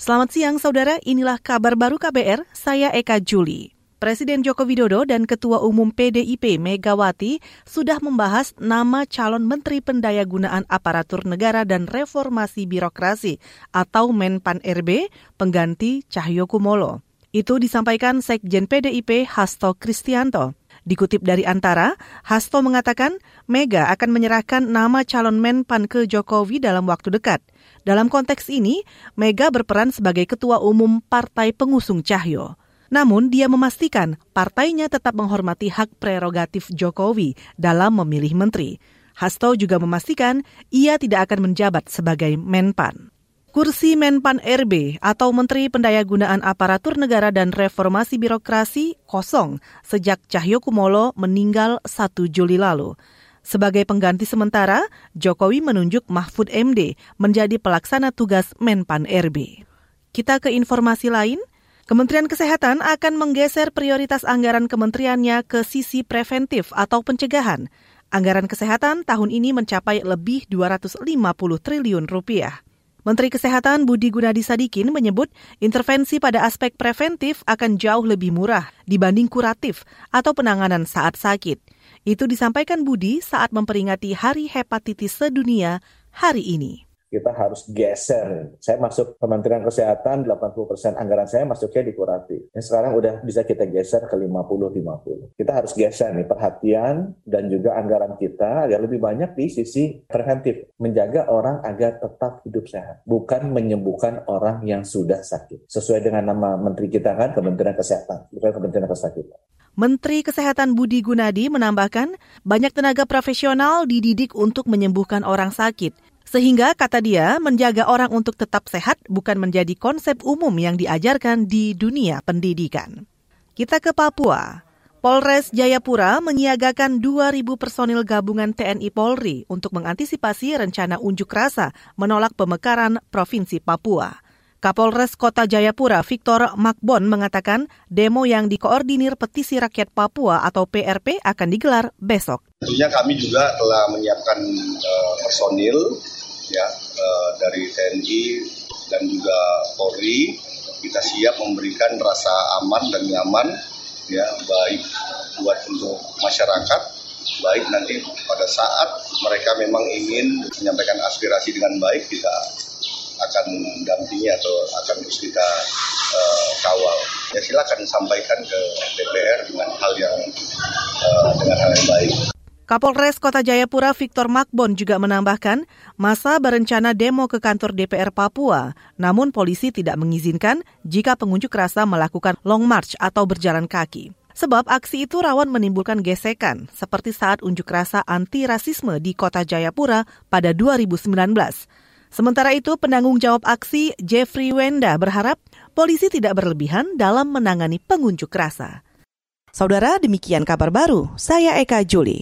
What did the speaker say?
Selamat siang saudara, inilah kabar baru KBR, saya Eka Juli. Presiden Joko Widodo dan Ketua Umum PDIP Megawati sudah membahas nama calon Menteri Pendayagunaan Aparatur Negara dan Reformasi Birokrasi atau Menpan RB pengganti Cahyo Kumolo. Itu disampaikan Sekjen PDIP Hasto Kristianto. Dikutip dari Antara, Hasto mengatakan Mega akan menyerahkan nama calon Menpan ke Jokowi dalam waktu dekat. Dalam konteks ini, Mega berperan sebagai ketua umum partai pengusung Cahyo. Namun dia memastikan partainya tetap menghormati hak prerogatif Jokowi dalam memilih menteri. Hasto juga memastikan ia tidak akan menjabat sebagai Menpan. Kursi Menpan RB atau Menteri Pendayagunaan Aparatur Negara dan Reformasi Birokrasi kosong sejak Cahyo Kumolo meninggal 1 Juli lalu. Sebagai pengganti sementara, Jokowi menunjuk Mahfud MD menjadi pelaksana tugas Menpan RB. Kita ke informasi lain. Kementerian Kesehatan akan menggeser prioritas anggaran kementeriannya ke sisi preventif atau pencegahan. Anggaran kesehatan tahun ini mencapai lebih 250 triliun rupiah. Menteri Kesehatan Budi Gunadi Sadikin menyebut intervensi pada aspek preventif akan jauh lebih murah dibanding kuratif atau penanganan saat sakit. Itu disampaikan Budi saat memperingati Hari Hepatitis Sedunia hari ini kita harus geser. Saya masuk Kementerian Kesehatan, 80% anggaran saya masuknya di kuratif. Yang sekarang udah bisa kita geser ke 50-50. Kita harus geser nih perhatian dan juga anggaran kita agar lebih banyak di sisi preventif. Menjaga orang agar tetap hidup sehat. Bukan menyembuhkan orang yang sudah sakit. Sesuai dengan nama menteri kita kan, Kementerian Kesehatan. Bukan Kementerian Kesehatan. Menteri Kesehatan Budi Gunadi menambahkan, banyak tenaga profesional dididik untuk menyembuhkan orang sakit. Sehingga, kata dia, menjaga orang untuk tetap sehat bukan menjadi konsep umum yang diajarkan di dunia pendidikan. Kita ke Papua. Polres Jayapura menyiagakan 2.000 personil gabungan TNI Polri untuk mengantisipasi rencana unjuk rasa menolak pemekaran Provinsi Papua. Kapolres Kota Jayapura Victor Makbon mengatakan demo yang dikoordinir Petisi Rakyat Papua atau PRP akan digelar besok. Tentunya kami juga telah menyiapkan uh, personil ya uh, dari TNI dan juga Polri kita siap memberikan rasa aman dan nyaman ya baik buat untuk masyarakat baik nanti pada saat mereka memang ingin menyampaikan aspirasi dengan baik kita akan mendampingi atau akan terus kita uh, kawal. Ya silakan sampaikan ke DPR dengan hal yang uh, dengan hal yang baik. Kapolres Kota Jayapura Victor Makbon juga menambahkan, masa berencana demo ke kantor DPR Papua, namun polisi tidak mengizinkan jika pengunjuk rasa melakukan long march atau berjalan kaki. Sebab aksi itu rawan menimbulkan gesekan, seperti saat unjuk rasa anti-rasisme di Kota Jayapura pada 2019. Sementara itu, penanggung jawab aksi Jeffrey Wenda berharap polisi tidak berlebihan dalam menangani pengunjuk rasa. Saudara, demikian kabar baru. Saya Eka Juli.